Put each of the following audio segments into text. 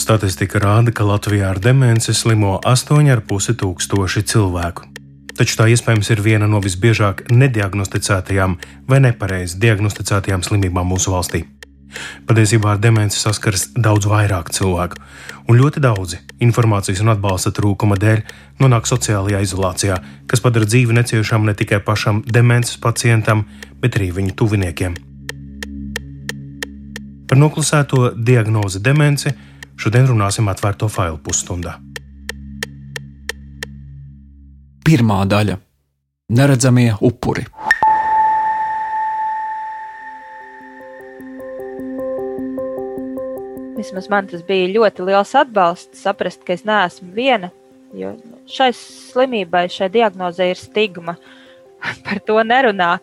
Statistika rāda, ka Latvijā ar demenci slimo 8,5 tūkstoši cilvēku. Taču tā iespējams ir viena no visbiežāk nediagnosticētajām vai nepareizi diagnosticētajām slimībām mūsu valstī. Patiesībā ar demenci saskaras daudz vairāk cilvēku, un ļoti daudzi informācijas un atbalsta trūkuma dēļ nonāk sociālajā izolācijā, kas padara dzīvi neciešamu ne tikai pašam demences pacientam, bet arī viņu tuviniekiem. Par noklusēto diagnozi demenci Šodien runāsim atvērto failu pusstundā. Pirmā daļa - neredzamie upuri. Vismaz man tas bija ļoti liels atbalsts, saprast, ka es neesmu viena. Jo šai slimībai, šai diagnozē ir stigma. Par to nerunā.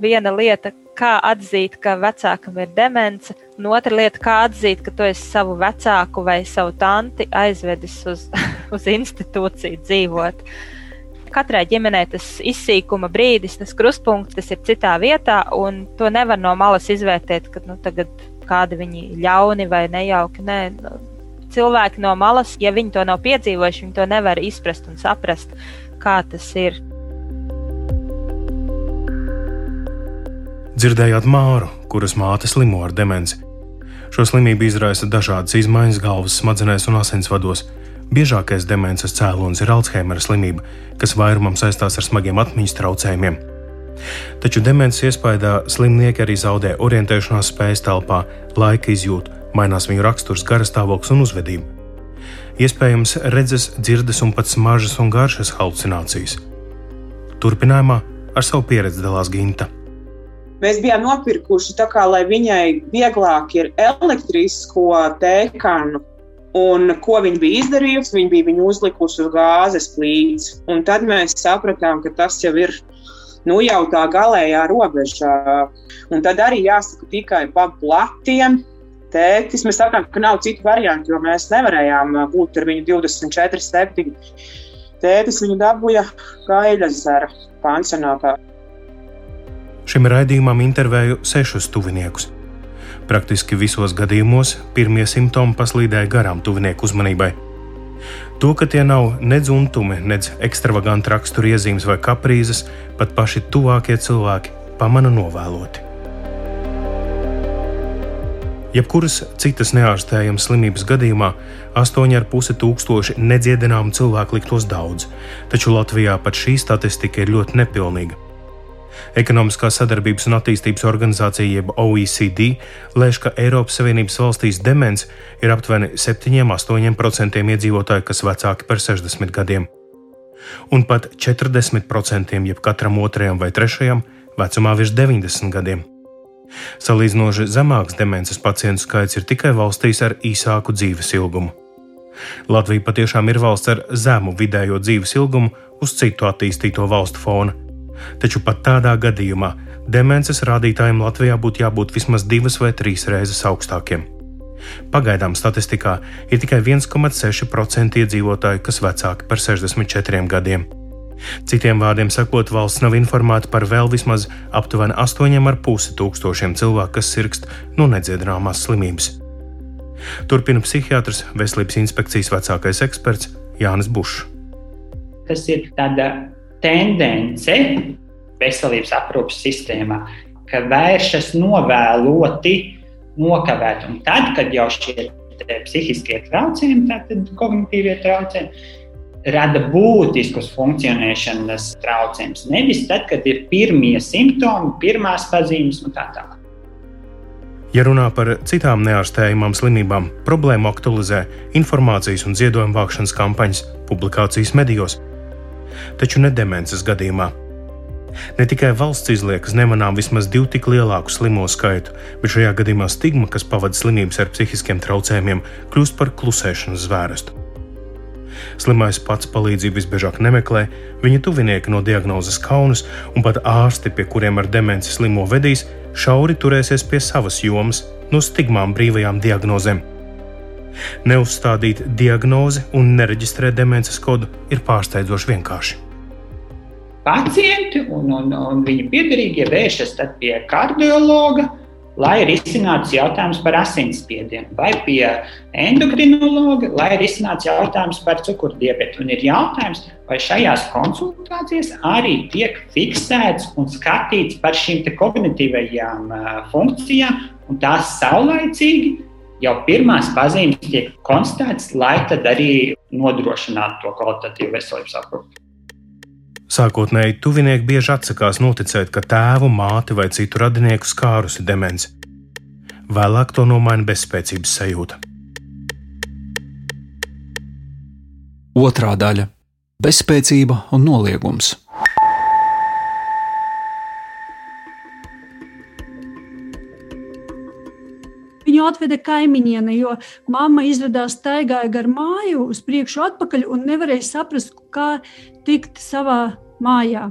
Viena lieta, kā atzīt, ka vecākam ir demence, un otra lieta, kā atzīt, ka tu esi savu vecāku vai savu tanti aizvedis uz, uz institūciju dzīvot. Katrai ģimenei tas izsīkuma brīdis, tas krustpunkts, tas ir citā vietā, un to nevar no malas izvērtēt, ka nu, kādi viņi ļauni vai nejauki. Nē, nu, cilvēki no malas, ja viņi to nav piedzīvojuši, viņi to nevar izprast un saprast, kā tas ir. Dzirdējāt Māru, kuras māte slimo ar demenci. Šo slimību izraisa dažādas izmaiņas galvas smadzenēs un asinsvados. Biežākais demences cēlonis ir Alzheimera slimība, kas vairumam saistās ar smagiem atmiņas traucējumiem. Taču demences iespējā slimnieki arī zaudē orientēšanās spējas telpā, laika izjūtu, mainās viņu raksturs, garastāvoklis un uzvedība. Iespējams, redzes, dzirdes un pat smaržas un garšas halucinācijas. Turpinājumā ar savu pieredzi dalās Ginta. Mēs bijām nopirkuši tā kā, lai viņai vieglāk ir elektrisko tēkanu. Un ko viņa bija izdarījusi? Viņa bija viņu uzlikusi uz gāzes plīts. Un tad mēs sapratām, ka tas jau ir nu, jau tā galējā robežā. Un tad arī jāsaka tikai pa platiem. Tētis, mēs sapratām, ka nav citu variantu, jo mēs nevarējām būt ar viņu 24, 7. Tētis viņu dabūja Gaļas zara pansionātā. Šim raidījumam intervēju sešus tuviniekus. Praktiski visos gadījumos pirmie simptomi paslīdēja garām tuvinieku uzmanībai. To, ka tie nav nedz untumi, nedz ekstravaganti rakstura iezīmes vai kaprīzes, pat paši tuvākie cilvēki pamana novēloti. Jebkuras citas neārstējamas slimības gadījumā 8,5 tūkstoši nedziedināmu cilvēku liktos daudz, taču Latvijā pat šī statistika ir ļoti nepilnīga. Ekonomiskās sadarbības un attīstības organizācija, jeb OECD, lēš, ka Eiropas Savienības valstīs demence ir aptuveni 7-8% iedzīvotāju, kas vecāki par 60 gadiem. Un pat 40% jeb katram otrajam vai trešajam vecumā virs 90 gadiem. Salīdzinoši zemāks demences pacientu skaits ir tikai valstīs ar īsāku dzīves ilgumu. Latvija patiešām ir valsts ar zemu vidējo dzīves ilgumu uz citu attīstīto valstu fona, Taču pat tādā gadījumā demences rādītājiem Latvijā būtu jābūt vismaz divas vai trīs reizes augstākiem. Pagaidām statistikā ir tikai 1,6% iedzīvotāju, kas vecāki par 64 gadiem. Citiem vārdiem sakot, valsts nav informēta par vēl vismaz aptuveni 8,5 tūkstošiem cilvēku, kas sirgst no nedziedināmās slimības. Turpina psihiatrs, veselības inspekcijas vecākais eksperts Jānis Bušs. Tas ir tāda tendence veselības aprūpas sistēmā, ka vēršas novēloti, nokavēt. Un tad, kad jau šie psihiskie traucējumi, tātad kognitīvie traucējumi, rada būtiskus funkcionēšanas traucējumus. Nevis tad, kad ir pirmie simptomi, pirmās pazīmes un tā tālāk. Ja runā par citām neārstējumām slimībām, problēmu aktualizē informācijas un ziedojumu vākšanas kampaņas, publikācijas medijos, taču ne demences gadījumā. Ne tikai valsts izliekas nemanām vismaz divu tik lielāku slimo skaitu, bet šajā gadījumā stigma, kas pavada slimības ar psihiskiem traucējumiem, kļūst par klusēšanas zvērstu. Slimais pats palīdzību visbiežāk nemeklē, viņa tuvinieki no diagnozes kaunas, un pat ārsti, pie kuriem ar demenci slimo vedīs, šauri turēsies pie savas jomas, no stigmām brīvajām diagnozēm. Neuzstādīt diagnozi un nereģistrēt demences kodu ir pārsteidzoši vienkārši. Pacienti un, un, un viņa piedarīgie vēršas pie kardiologa, lai risinātu jautājumus par asinsspiedienu, vai pie endokrinologa, lai risinātu jautājumus par cukurdiebetu. Un ir jautājums, vai šajās konsultācijās arī tiek fiksēts un skatīts par šīm kognitīvajām funkcijām, un tās saulaicīgi jau pirmās pazīmes tiek konstatētas, lai tad arī nodrošinātu to kvalitatīvu veselības aprūpi. Sākotnēji tuvinieki bieži atsakās noticēt, ka tēvu, māti vai citu radinieku skārusi demence. Vēlāk to nomaina bezspēcības sajūta. Otra daļa - bezspēcība un noliegums. Viņu atveda kaimiņiene, jo mamma izradās staigāja gar māju uz priekšu, atpakaļ un nevarēja saprast, kā tikt savā mājā.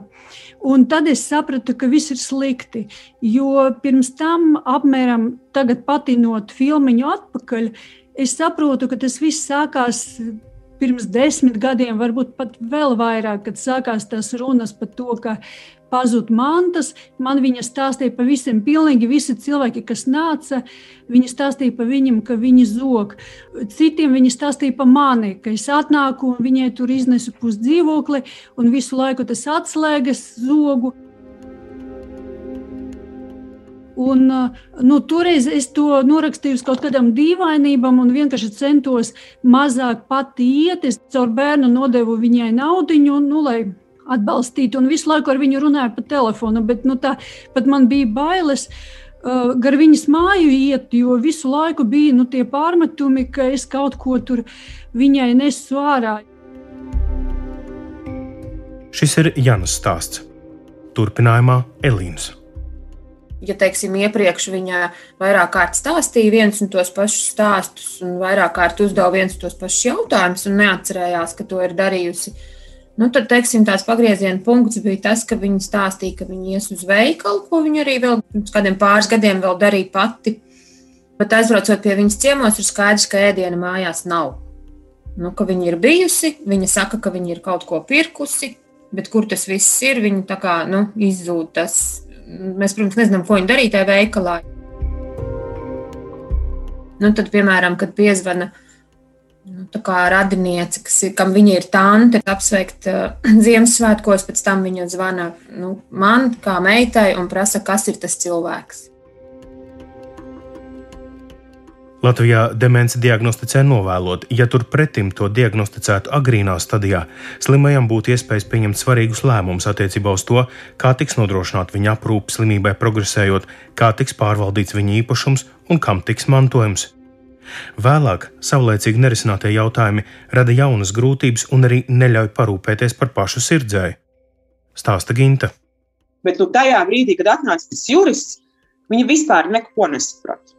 Un tad es sapratu, ka viss ir slikti. Jo pirms tam, apmēram tagad patinot filmu atpakaļ, es saprotu, ka tas viss sākās pirms desmit gadiem, varbūt pat vēl vairāk, kad sākās tās runas par to, ka pazuda mantas. Man viņa stāstīja par visiem, pilnīgi visi cilvēki, kas nāca. Viņa stāstīja par viņiem, ka viņi zog. Citiem viņa stāstīja par mani, ka es atnāku un viņai tur iznesu pusdzīvokli un visu laiku tas atslēgas zogu. Un, nu, toreiz es to norakstīju uz kaut kādām dīvainībām, un vienkārši centos mazāk pati iet. Es caur bērnu nodevu viņai naudu, nu, lai atbalstīt, un visu laiku ar viņu runāju pa telefonu. Bet nu, tā, pat man bija bailes uh, gar viņas māju iet, jo visu laiku bija nu, tie pārmetumi, ka es kaut ko tur viņai nesu ārā. Šis ir Jānis stāsts. Turpinājumā Elīnas. Ja, teiksim, iepriekš viņa vairāk kārt stāstīja viens un tos pašus stāstus, un vairāk kārt uzdeva viens un tos pašus jautājumus, un neatcerējās, ka to ir darījusi Nu, tad, teiksim, tās pagrieziena punkts bija tas, ka viņi stāstīja, ka viņi ies uz veikalu, ko viņi arī vēl pirms kādiem pāris gadiem darīja pati. Bet aizbraucot pie viņas ciemos, ir skaidrs, ka ēdiena mājās nav. Nu, viņa ir bijusi, viņa saka, ka viņa ir kaut ko pirkusi, bet kur tas viss ir, viņa tā kā nu, izzūd. Tas. Mēs, protams, nezinām, ko viņa darīja tajā veikalā. Nu, tad, piemēram, kad piezvana nu, radiniece, kas kam viņa ir tante, apsveikt uh, Ziemassvētkos, pēc tam viņa zvana nu, man, kā meitai, un prasa, kas ir tas cilvēks. Latvijā demence diagnosticē novēlot. Ja turpretim to diagnosticētu agrīnā stadijā, slimajam būtu iespējas pieņemt svarīgus lēmumus attiecībā uz to, kā tiks nodrošināta viņa aprūpe slimībai progresējot, kā tiks pārvaldīts viņa īpašums un kam tiks mantojums. Vēlāk, saulēcīgi nerisinātie jautājumi rada jaunas grūtības un arī neļauj parūpēties par pašu sirdzēju. Stāsta Ginta. Bet nu, tajā brīdī, kad atnāca tas jurists, viņa vispār neko nesaprata.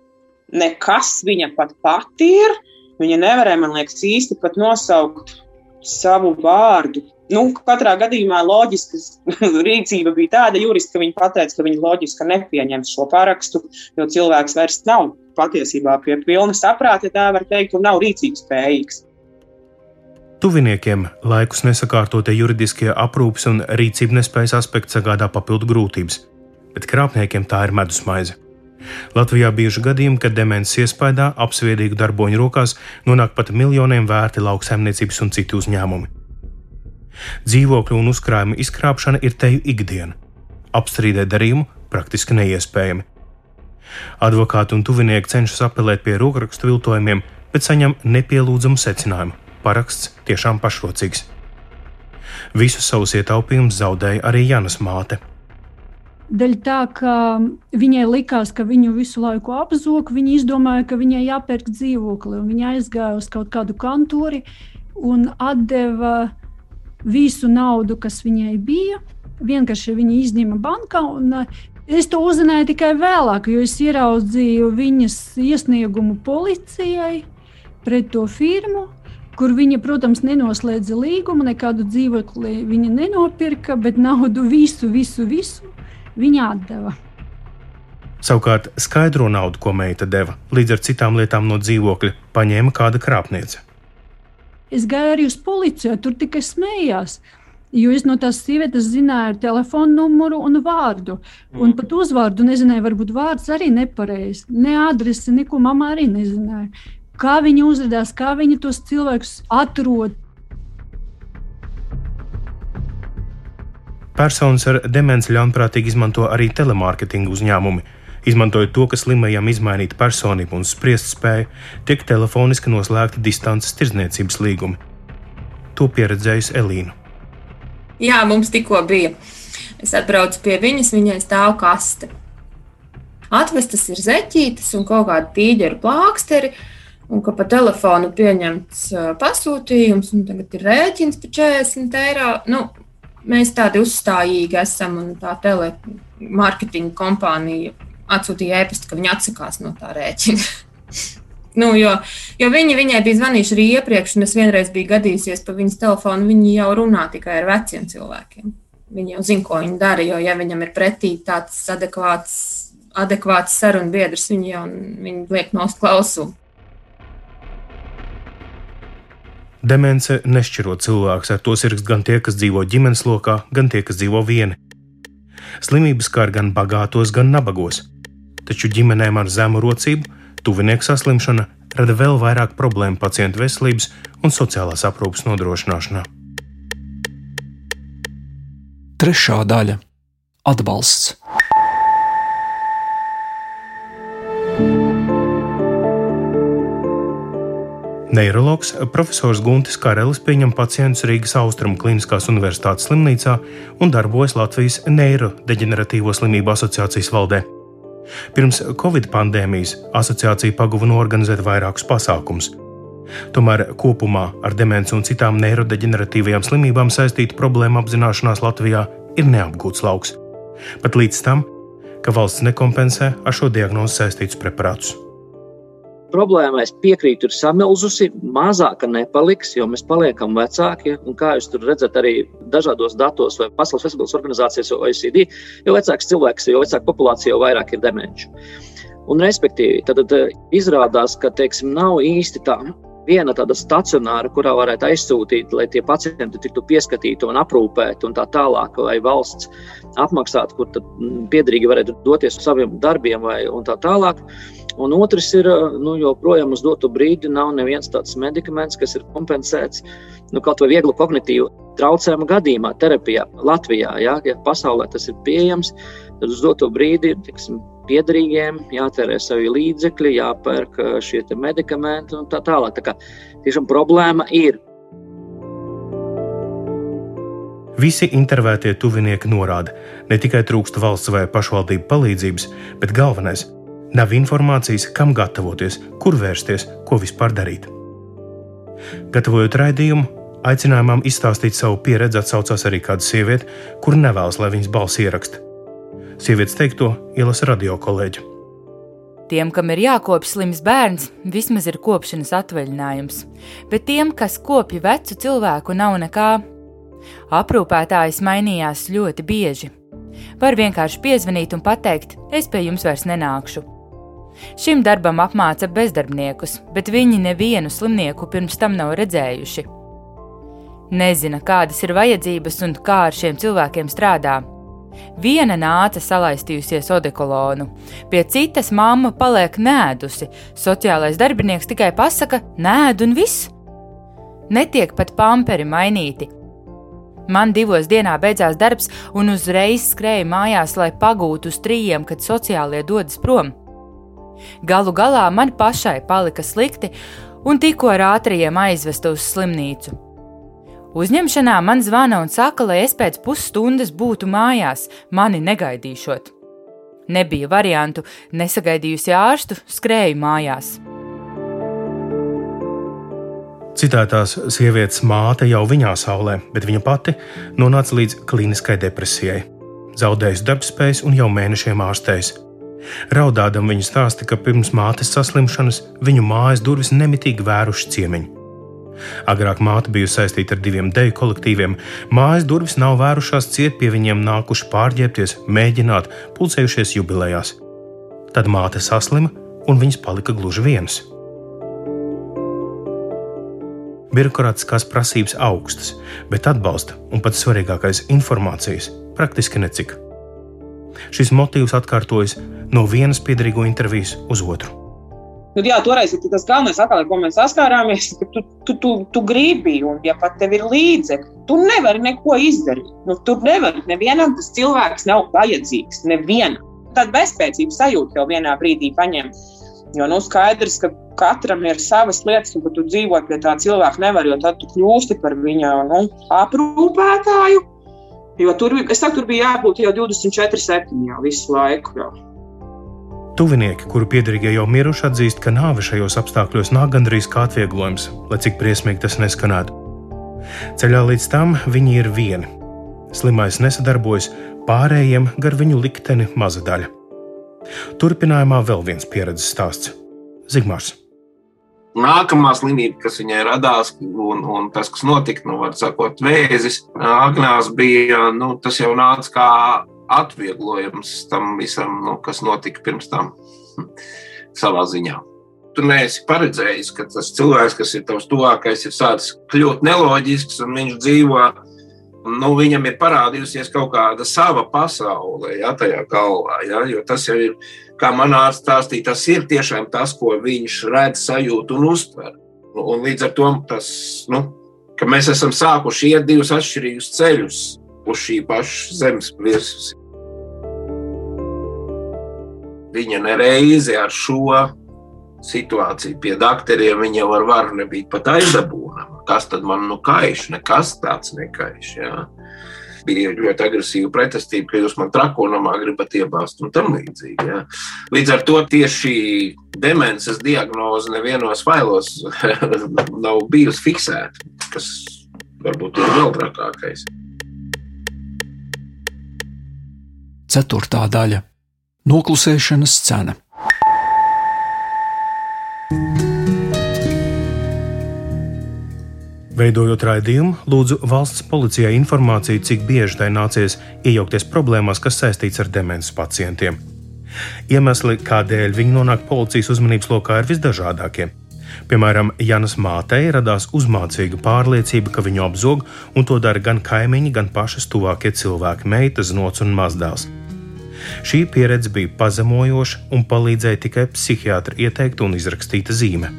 Nekas viņa pat pati ir. Viņa nevarēja, man liekas, īsti pat nosaukt savu vārdu. Nu, katrā gadījumā loģiska rīcība bija tāda, jurists, ka viņi pateica, ka viņi loģiski nepieņems šo parakstu, jo cilvēks vairs nav patiesībā pie pilna saprāta, ja tā var teikt, un nav rīcības spējīgs. Tuviniekiem laikus nesakārtotie juridiskie aprūpes un rīcību nespējas aspekti sagādā papildu grūtības, bet krāpniekiem tā ir medusmaize. Latvijā bieži gadījumi, kad demences iespējā apsviedīgu darboņu rokās nonāk pat miljoniem vērti lauksaimniecības un citu uzņēmumi. Dzīvokļu un uzkrājumu izkrāpšana ir teju ikdiena. Apstrīdēt darījumu praktiski neiespējami. Advokāti un tuvinieki cenšas apelēt pie rokrakstu viltojumiem, bet saņem nepielūdzamu secinājumu. Paraksts tiešām pašrocīgs. Visus savus ietaupījumus zaudēja arī Jānis Māte. Daļa tā, ka viņai likās, ka viņu visu laiku apzog, viņa izdomāja, ka viņai jāpērk dzīvokli. Viņa aizgāja uz kaut kādu kantori un deva visu naudu, kas viņai bija. Vienkārši viņa izņēma bankā un Es to uzzināju tikai vēlāk, jo es ieraudzīju viņas iesniegumu policijai pret to firmu, kur viņa, protams, nenoslēdza līgumu, nekādu dzīvokli viņa nenopirka, bet naudu visu, visu, visu viņa atdeva. Savukārt, skaidro naudu, ko meita deva, līdz ar citām lietām no dzīvokļa, paņēma kāda krāpniece. Es gāju arī uz policiju, tur tikai smējās. Jo es no tās sievietes zināju telefonu numuru un vārdu. Un Mm. pat uzvārdu nezināju, varbūt vārds arī nepareizs. Ne adresi, neko mamma arī nezināja. Kā viņi uzvedās, kā viņi tos cilvēkus atrod. Personas ar demenci ļaunprātīgi izmanto arī telemārketinga uzņēmumi. Izmantojot to, ka slimajam izmainīt personību un spriest spēju, tiek telefoniski noslēgta distances tirdzniecības līgumi. To pieredzējusi Elīna. Jā, mums tikko bija. Es atbraucu pie viņas, viņai stāv kaste. Atvestas ir zeķītes un kaut kāda tīģeru plāksteri, un ka pa telefonu pieņemts pasūtījums, un tagad ir rēķins par 40 eiro. Nu, mēs tādi uzstājīgi esam, un tā telemarketinga kompānija atsūtīja e-pastu, ka viņi atsakās no tā rēķina. Nu, jo, jo viņi viņai bija zvanījuši arī iepriekš, un es vienreiz biju gadījusies pa viņas telefonu. Viņi jau runā tikai ar veciem cilvēkiem. Viņi jau zina, ko viņi dara. Jo, ja viņam ir pretī tāds adekvāts, adekvāts sarunu biedrs, viņi jau viņi liek nost klausu. Demence nešķiro cilvēkus, ar to sirgs gan tie, kas dzīvo ģimenes lokā, gan tie, kas dzīvo vieni. Slimības skar gan bagātos, gan nabagos. Taču ģimenēm ar zemu rocību tuvinieku saslimšana rada vēl vairāk problēmu pacientu veselības un sociālās aprūpes nodrošināšanā. Trešā daļa - atbalsts. Neiroloģis profesors Guntis Karelis pieņem pacientus Rīgas Austrumu Kliniskās Universitātes slimnīcā un darbojas Latvijas Neirodeģeneratīvo slimību asociācijas valdē. Pirms Covid pandēmijas asociācija paguva norganizēt vairākus pasākumus. Tomēr kopumā ar demenci un citām neirodeģeneratīvajām slimībām saistītu problēmu apzināšanās Latvijā ir neapgūts lauks. Pat līdz tam, ka valsts nekompensē ar šo diagnozi saistītus preparātus. Problēma, es piekrītu, ir samilzusi, mazāka nepaliks, jo mēs paliekam vecāki. Un kā jūs tur redzat, arī dažādos datos, vai Pasaules veselības organizācijas, OECD, jo vecāks cilvēks, jo vecāka populācija, jo vairāk ir demenču. Un, respektīvi, tad, tad izrādās, ka teiksim, nav īsti tā viena tāda stacionāra, kurā varētu aizsūtīt, lai tie pacienti tiktu pieskatīti un aprūpēti, un tā tālāk, vai valsts apmaksātu, kur piederīgi varētu doties uz saviem darbiem, vai tā tālāk. Un otrs ir, nu, joprojām uz doto brīdi nav neviens tāds medikaments, kas ir kompensēts nu, kaut vai vieglu kognitīvu traucējumu gadījumā, terapijā Latvijā. Ja, ja pasaulē tas ir pieejams, tad uz doto brīdi tiksim, piederīgiem jātērē savi līdzekļi, jāpērk šie medikamenti un tā tālāk. Tā kā tiešām problēma ir. Visi intervētie tuvinieki norāda, ne tikai trūkst valsts vai pašvaldību palīdzības, bet galvenais Nav informācijas, kam gatavoties, kur vērsties, ko vispār darīt. Gatavojot raidījumu, aicinājumam izstāstīt savu pieredzi atsaucās arī kāda sieviete, kur nevēlas, lai viņas balss ieraksta. Sievietes teikto ielas radio kolēģi. Tiem, kam ir jākopj slims bērns, vismaz ir kopšanas atvaļinājums, bet tiem, kas kopja vecu cilvēku, nav nekā. Aprūpētājs mainījās ļoti bieži. Var vienkārši piezvanīt un pateikt, es pie jums vairs nenākšu. Šim darbam apmāca bezdarbniekus, bet viņi nevienu slimnieku pirms tam nav redzējuši. Nezina, kādas ir vajadzības un kā ar šiem cilvēkiem strādā. Viena nāca salaistījusies odekolonu, pie citas mamma paliek nēdusi, sociālais darbinieks tikai pasaka, nēd un viss. Netiek pat pamperi mainīti. Man divos dienā beidzās darbs, un uzreiz skrēju mājās, lai pagūtu uz trījiem, kad sociālie dodas prom. Galu galā man pašai palika slikti, un tikko ar ātriem aizvestu uz slimnīcu. Uzņemšanā man zvana un saka, lai es pēc pusstundas būtu mājās, mani negaidīšot. Nebija variantu, nesagaidījusi ārstu, skrēju mājās. Citētās sievietes māte jau viņā saulē, bet viņa pati nonāca līdz klīniskai depresijai. Zaudējusi darbspējas un jau mēnešiem ārstējusi. Raudādam viņa stāsta, ka pirms mātes saslimšanas viņu mājas durvis nemitīgi vēruši ciemiņi. Agrāk māte bija saistīta ar diviem deju kolektīviem. Mājas durvis nav vērušās ciet pie viņiem nākuši pārģērbties, mēģināt, pulcējušies jubilejās. Tad māte saslima un viņas palika gluži vienas. birokrātiskās prasības augstas, bet atbalsta un pats svarīgākais - informācijas praktiski necik. Šis motīvs atkārtojas no vienas piedarīgo intervijas uz otru. Nu, jā, toreiz ir tas galvenais, atkal, ar ko mēs saskārāmies, tu, tu, tu, tu gribi, un ja pat tev ir līdzekļi, tu nevari neko izdarīt. Nu, tur nevar, nevienam tas cilvēks nav vajadzīgs. Nevienam. Tāda bezspēcības sajūta jau vienā brīdī paņem. Jo nu, skaidrs, ka katram ir savas lietas, un ka tu dzīvo pie tā cilvēka nevar, jo tad tu kļūsti par viņa nu, aprūpētāju. Jo tur, saku, tur bija jābūt jau 24, 7 jau visu laiku. Jau. Tuvinieki, kuru piedarīgie jau miruši, atzīst, ka nāve šajos apstākļos nāk gandrīz kā atvieglojums, lai cik briesmīgi tas neskanētu. Ceļā līdz tam viņi ir vieni. Slimais nesadarbojas, pārējiem gar viņu likteni maza daļa. Turpinājumā vēl viens pieredzes stāsts - Zigmārs. Nākamā slimība, kas viņai radās, un, un tas, kas notika, nu, var sakot, vēzis, Agnēs bija, nu, tas jau nāca kā atvieglojums tam visam, nu, kas notika pirms tam savā ziņā. Tu neesi paredzējis, ka tas cilvēks, kas ir tavs tuvākais, ir sācis kļūt neloģisks un viņš dzīvo. Nu, viņam ir parādījusies kaut kāda sava pasaule, ja tajā galvā. Ja, tas jau ir, kā man ārstāstīja, tas ir tiešām tas, ko viņš redz, sajūt un uztver. Un līdz ar to tas, nu, ka mēs esam sākuši iet divus atšķirīgus ceļus uz šī paša zemes virsmas. Viņa nereizi ar šo situāciju pie doktoriem viņa var varu nebija pat aizdabūnama. Kas tad man nu kaiš? Nekas tāds nekaiš. Jā. Bija ļoti agresīva pretestība, ka jūs man trakonamā gribat iebāzt un tam līdzīgi. Jā. Līdz ar to tieši demences diagnoze nevienos failos nav bijusi fiksēta, kas varbūt ir vēl trakākais. Ceturtā daļa - Noklusēšanas cena. Veidojot raidījumu, lūdzu valsts policijai informāciju, cik bieži tai nācies iejaukties problēmās, kas saistīts ar demences pacientiem. Iemesli, kādēļ viņi nonāk policijas uzmanības lokā, ir visdažādākie. Piemēram, Janas mātei radās uzmācīga pārliecība, ka viņu apzog, un to dara gan kaimiņi, gan pašas tuvākie cilvēki - meitas, nots un mazdēls. Šī pieredze bija pazemojoša un palīdzēja tikai psihiatra ieteikta un izrakstīta zīme.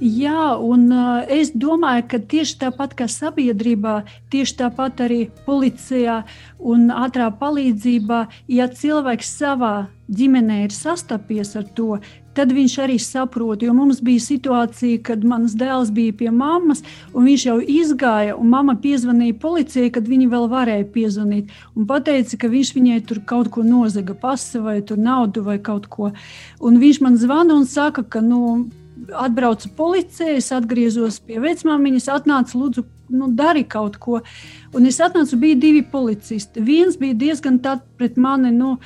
Jā, un uh, es domāju, ka tieši tāpat kā sabiedrībā, tieši tāpat arī policijā un ātrā palīdzībā, ja cilvēks savā ģimenē ir sastapies ar to, tad viņš arī saprot. Jo mums bija situācija, kad mans dēls bija pie mammas, un viņš jau izgāja, un mamma piezvanīja policijai, kad viņi vēl varēja piezvanīt. Un teica, ka viņš viņai tur kaut ko nozaga, pasi vai naudu vai kaut ko. Un viņš man zvana un saka, ka nu, atbrauca policija, es atgriezos pie vecmāmiņas, atnāca lūdzu. Nu, dari kaut ko. Un es atnācu, bija divi policisti. Viens bija diezgan tāds pret mani, nu,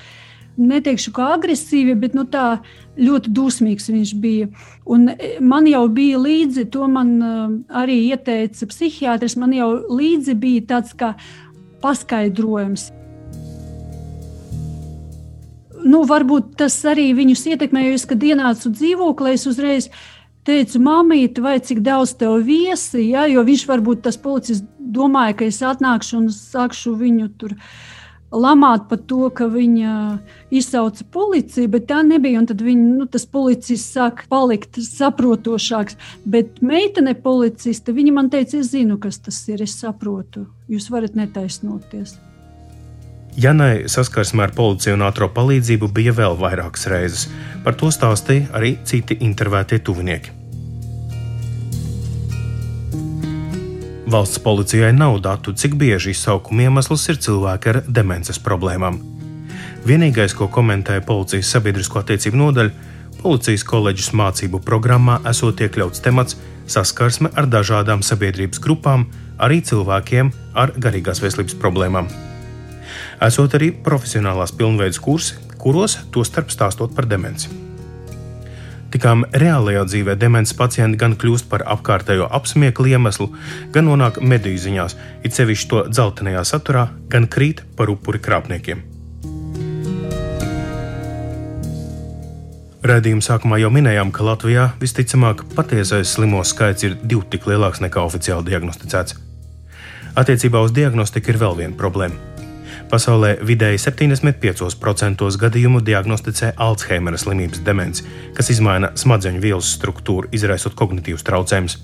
neteikšu, kā agresīvi, bet nu, tā ļoti dusmīgs viņš bija. Un e, man jau bija līdzi, to man uh, arī ieteica psihiatrs, man jau līdzi bija tāds kā paskaidrojums nu, varbūt tas arī viņus ietekmēja, kad ienācu dzīvoklī, es uzreiz teicu, mamīte, vai cik daudz tev viesi, ja, jo viņš varbūt tas policists domāja, ka es atnākšu un sākšu viņu tur lamāt par to, ka viņa izsauca policiju, bet tā nebija. Tad viņa, nu, tas policists sāk palikt saprotošāks. Bet meitene policiste, viņa man teica, es zinu, kas tas ir, es saprotu. Jūs varat netaisnoties. Janai saskarsme ar policiju un ātrā palīdzību bija vēl vairākas reizes. Par to stāstīja arī citi intervētie tuvinieki. Valsts policijai nav datu, cik bieži izsaukuma iemesls ir cilvēki ar demences problēmām. Vienīgais, ko komentēja policijas sabiedrisko attiecību nodaļa, policijas koledžas mācību programmā esot iekļauts temats saskarsme ar dažādām sabiedrības grupām, arī cilvēkiem ar garīgās veselības problēmām esot arī profesionālās pilnveidas kursi, kuros tostarp stāstot par demenci. Tikām reālajā dzīvē demences pacienti gan kļūst par apkārtējo apsmieklu iemeslu, gan nonāk mediju ziņās, it sevišķi to dzeltenajā saturā, gan krīt par upuri krāpniekiem. Radījuma sākumā jau minējām, ka Latvijā visticamāk patiesais slimo skaits ir divi tik lielāks nekā oficiāli diagnosticēts. Attiecībā uz diagnostiku ir vēl viena problēma. Pasaulē vidēji 75% gadījumu diagnosticē Alzheimera slimības demenci, kas maina smadzeņu vielas struktūru, izraisot kognitīvus traucējumus.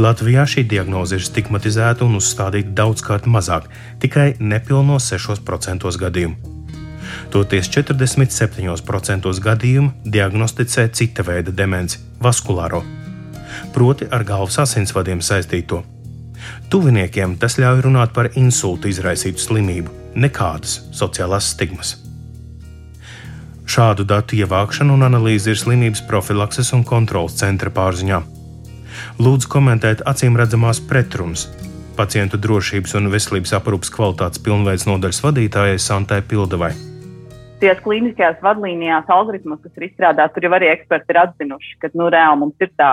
Latvijā šī diagnoze ir stigmatizēta un uzstādīta daudzkārt mazāk, tikai nepilnos 6% gadījumu. Toties 47% gadījumu diagnosticē cita veida demenci - vaskulāro, proti ar galvas asinsvadiem saistīto. Tuviniekiem tas ļauj runāt par insultu izraisītu slimību, nekādas sociālās stigmas. Šādu datu ievākšana un analīze ir slimības profilakses un kontrolas centra pārziņā. Lūdzu komentēt acīm redzamās pretrunas pacientu drošības un veselības aprūpas kvalitātes pilnveids nodaļas vadītājai Santai Pildavai tajās klīniskajās vadlīnijās, algoritmos, kas ir izstrādāti, tur jau arī eksperti ir atzinuši, ka nu, reāli mums ir tā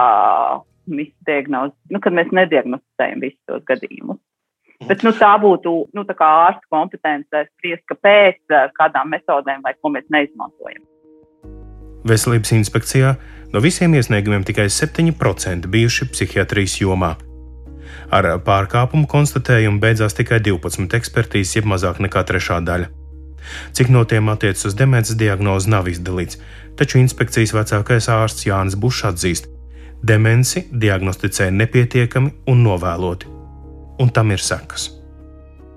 misdiagnoze, nu, kad mēs nediagnosticējam visus tos gadījumus. Bet nu, tā būtu nu, tā ārsta kompetence spriest, kāpēc, kādām metodēm vai ko mēs neizmantojam. Veselības inspekcijā no visiem iesniegumiem tikai 7% bijuši psihiatrijas jomā. Ar pārkāpumu konstatējumu beidzās tikai 12 ekspertīzes, jeb mazāk nekā trešā daļa. Cik no tiem attiecas uz demences diagnozi, nav izdalīts, taču inspekcijas vecākais ārsts Jānis Bušs atzīst, demenci diagnosticē nepietiekami un novēloti, un tam ir sekas.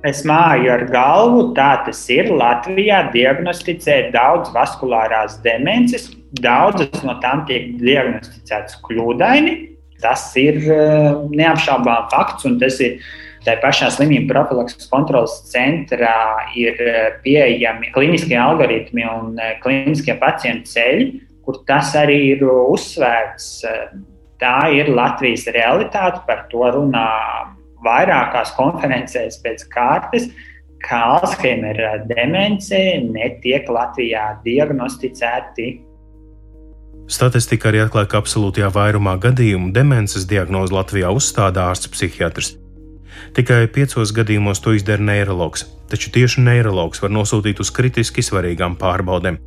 Es māju ar galvu, tā tas ir. Latvijā diagnosticē daudz vaskulārās demences, daudzas no tām tiek diagnosticētas kļūdaini. Tas ir eh, neapšaubām fakts, un tas ir Tā pašā slimību profilakses kontrolas centrā ir eh, pieejami kliniskie algoritmi un eh, kliniskie pacientu ceļi, kur tas arī ir uzsvērts. Tā ir Latvijas realitāte, par to runā vairākās konferencēs pēc kārtas, ka Alzheimer demence netiek Latvijā diagnosticēti Statistika arī atklāja, ka absolūtajā vairumā gadījumu demences diagnozi Latvijā uzstāda ārsts psihiatrs. Tikai piecos gadījumos to izdara neiroloģis, taču tieši neiroloģis var nosūtīt uz kritiski svarīgām pārbaudēm.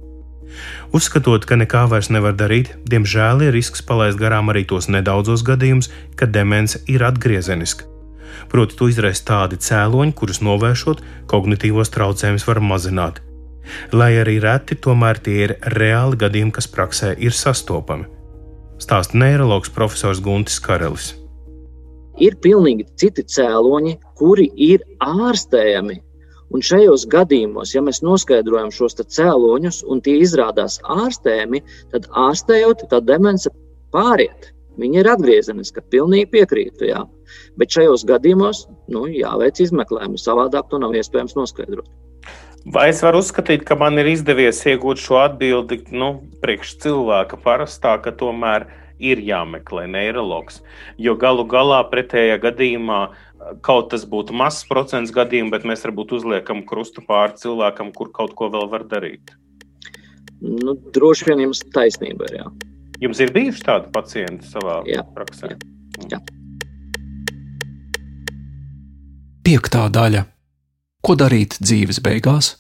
Uzskatot, ka nekā vairs nevar darīt, diemžēl ir risks palaist garām arī tos nedaudzos gadījumus, kad demence ir atgriezeniska. Proti, to izraisa tādi cēloņi, kurus novēršot, kognitīvos traucējumus var mazināt. Lai arī reti, tomēr tie ir reāli gadījumi, kas praksē ir sastopami. Stāsta neiroloģis profesors Guntis Karelis ir pilnīgi citi cēloņi, kuri ir ārstējami. Un šajos gadījumos, ja mēs noskaidrojam šos cēloņus un tie izrādās ārstējami, tad ārstējot, tā demence pāriet. Viņa ir atgriezeniska, pilnīgi piekrītu. Jā. Bet šajos gadījumos nu, jāveic izmeklējumi, savādāk to nav iespējams noskaidrot. Vai es varu uzskatīt, ka man ir izdevies iegūt šo atbildi nu, priekš cilvēka parastā, ka tomēr ir jāmeklē neiroloģis. Jo galu galā pretējā gadījumā kaut tas būtu mazs procents gadījumu, bet mēs varbūt uzliekam krustu pāri cilvēkam, kur kaut ko vēl var darīt. Nu, droši vien jums taisnība ir. Jā. Jums ir bijuši tādi pacienti savā jā, praksē? Jā. jā. Piektā daļa. Ko darīt dzīves beigās?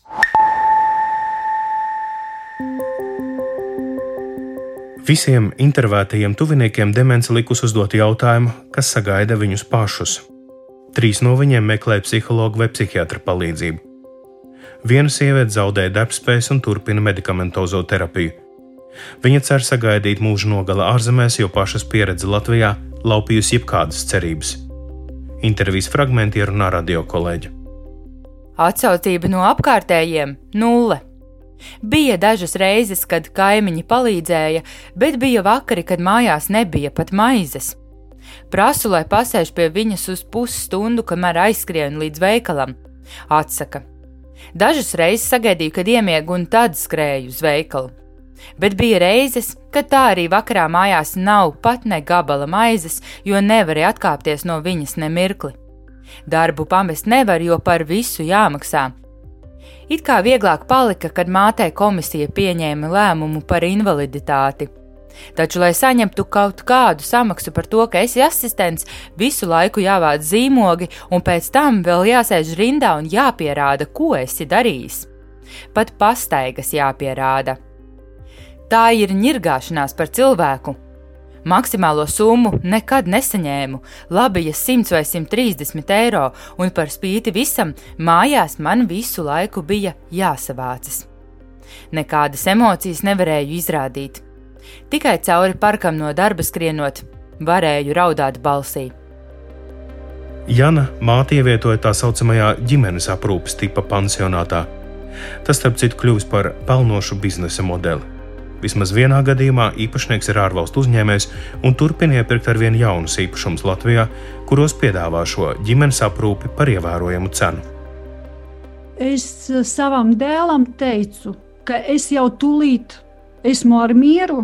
Visiem intervētajiem tuviniekiem demence likus uzdot jautājumu, kas sagaida viņus pašus. Trīs no viņiem meklē psihologu vai psihiatra palīdzību. Viena sieviete zaudēja darbspējas un turpina medikamentozo terapiju. Viņa cer sagaidīt mūža nogala ārzemēs, jo pašas pieredze Latvijā laupījusi jebkādas cerības. Intervijas fragmenti ierunā radio kolēģi. Atsaucība no apkārtējiem - nulle. Bija dažas reizes, kad kaimiņi palīdzēja, bet bija vakari, kad mājās nebija pat maizes. Prasu, lai pasēž pie viņas uz pusstundu, kamēr aizskrienu līdz veikalam. Atsaka. Dažas reizes sagaidīju, kad iemiegu un tad skrēju uz veikalu. Bet bija reizes, kad tā arī vakarā mājās nav pat ne gabala maizes, jo nevarēja atkāpties no viņas nemirkli. Darbu pamest nevar, jo par visu jāmaksā, It kā vieglāk palika, kad mātei komisija pieņēma lēmumu par invaliditāti. Taču, lai saņemtu kaut kādu samaksu par to, ka esi asistents, visu laiku jāvāc zīmogi, un pēc tam vēl jāsēž rindā un jāpierāda, ko esi darījis. Pat pastaigas jāpierāda. Tā ir ņirgāšanās par cilvēku. Maksimālo summu nekad nesaņēmu, labi, ja 100 vai 130 eiro, un par spīti visam mājās man visu laiku bija jāsavācas. Nekādas emocijas nevarēju izrādīt. Tikai cauri parkam no darba skrienot, varēju raudāt balsī. Jana māte ievietoja tā saucamajā ģimenes aprūpes tipa pansionātā. Tas, starp citu, kļuvis par pelnošu biznesa modeli. Vismaz vienā gadījumā īpašnieks ir ārvalstu uzņēmējs un turpina iepirkt ar vien jaunus īpašumus Latvijā, kuros piedāvā šo ģimenes aprūpi par ievērojamu cenu. Es savam dēlam teicu, ka es jau tūlīt esmu ar mieru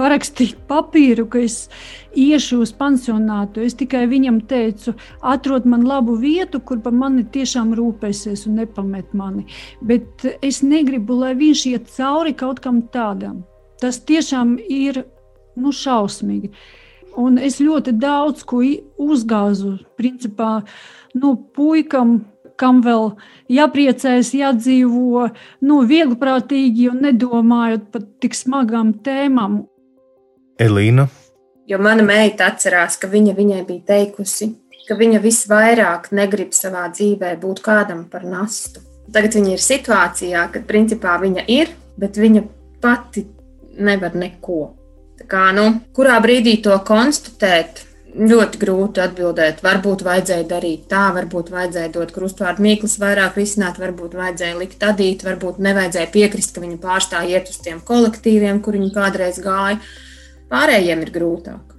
parakstīt papīru, ka es iešu uz pansionātu. Es tikai viņam teicu, atrod man labu vietu, kur par mani tiešām rūpēsies un nepamet mani. Bet es negribu, lai viņš iet cauri kaut kam tādam. Tas tiešām ir nu, šausmīgi. Un es ļoti daudz ko uzgāzu. Principā, nu, puikam, kam vēl jāpriecājas, jādzīvo nu, viegliprātīgi un nedomājot par tik smagām tēmām. Elīna. Jo mana meita atcerās, ka viņa viņai bija teikusi, ka viņa visvairāk negrib savā dzīvē būt kādam par nastu. Tagad viņa ir situācijā, kad principā viņa ir, bet viņa pati nevar neko. Tā kā, nu, kurā brīdī to konstatēt, ļoti grūti atbildēt. Varbūt vajadzēja darīt tā, varbūt vajadzēja dot krustvārdu mīklas, vairāk risināt, varbūt vajadzēja likt adīt, varbūt nevajadzēja piekrist, ka viņa pārstāj iet uz tiem kolektīviem, kur viņa kādreiz gāja. Pārējiem ir grūtāk.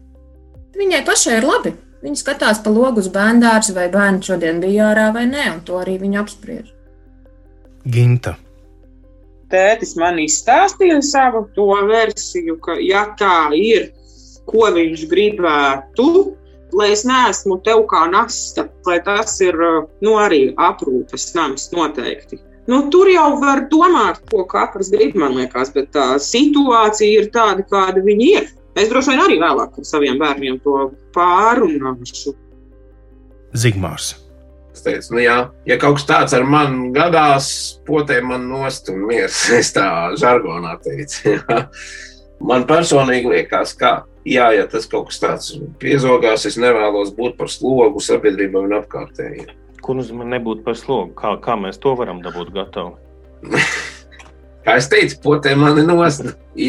Viņai pašai ir labi. Viņa skatās pa logu uz bērnu dārzu, vai bērns šodien bija ārā vai nē, un to arī viņa apspriež. Ginta. Tētis man izstāstīja savu to versiju, ka, ja tā ir, ko viņš gribētu, lai es neesmu tev kā nasta, lai tas ir nu, arī aprūpes nams noteikti. Nu, tur jau var domāt, ko katrs grib, man liekas, bet tā situācija ir tāda, kāda viņi ir. Es droši vien arī vēlāk ar saviem bērniem to pārunāšu. Zigmārs. Es teicu, nu jā, ja kaut kas tāds ar mani gadās, potē man nost un miers. Es tā žargonā teicu. Jā. Man personīgi liekas, ka, jā, ja tas kaut kas tāds piezogās, es nevēlos būt par slogu sabiedrībai un apkārtējiem. Kur mani nebūtu par slogu? Kā, kā mēs to varam dabūt gatavu? Kā es teicu, potē man ir nost.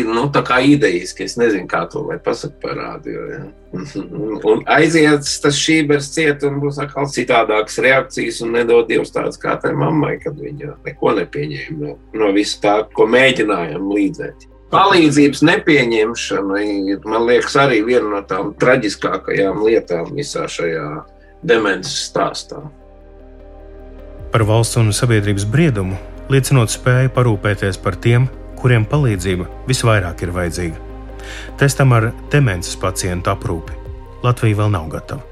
Nu, tā kā idejas, ka es nezinu, kā to lai pasaktu par rādio. Ja. Un aiziet tas šībers ciet un būs atkal citādākas reakcijas un nedod Dievs tāds kā tai mammai, kad viņa neko nepieņēma no, no visu tā, ko mēģinājām līdzēt. Palīdzības nepieņemšana ir, man liekas, arī viena no tām traģiskākajām lietām visā šajā demences stāstā. Par valsts un sabiedrības briedumu liecinot spēju parūpēties par tiem, kuriem palīdzība visvairāk ir vajadzīga. Testam ar demences pacientu aprūpi Latvija vēl nav gatava.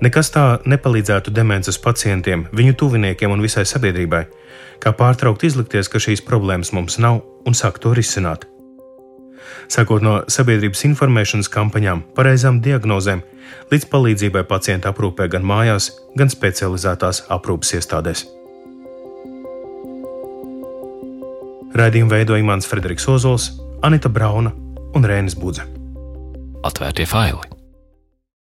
Nekas tā nepalīdzētu demences pacientiem, viņu tuviniekiem un visai sabiedrībai, kā pārtraukt izlikties, ka šīs problēmas mums nav un sākt to risināt. Sākot no sabiedrības informēšanas kampaņām, pareizām diagnozēm, līdz palīdzībai pacienta aprūpē gan mājās, gan specializētās aprūpes iestādēs. Raidījumu veidoja Imants Frederiks Ozols, Anita Brauna un Rēnis Budze. Atvērtie faili!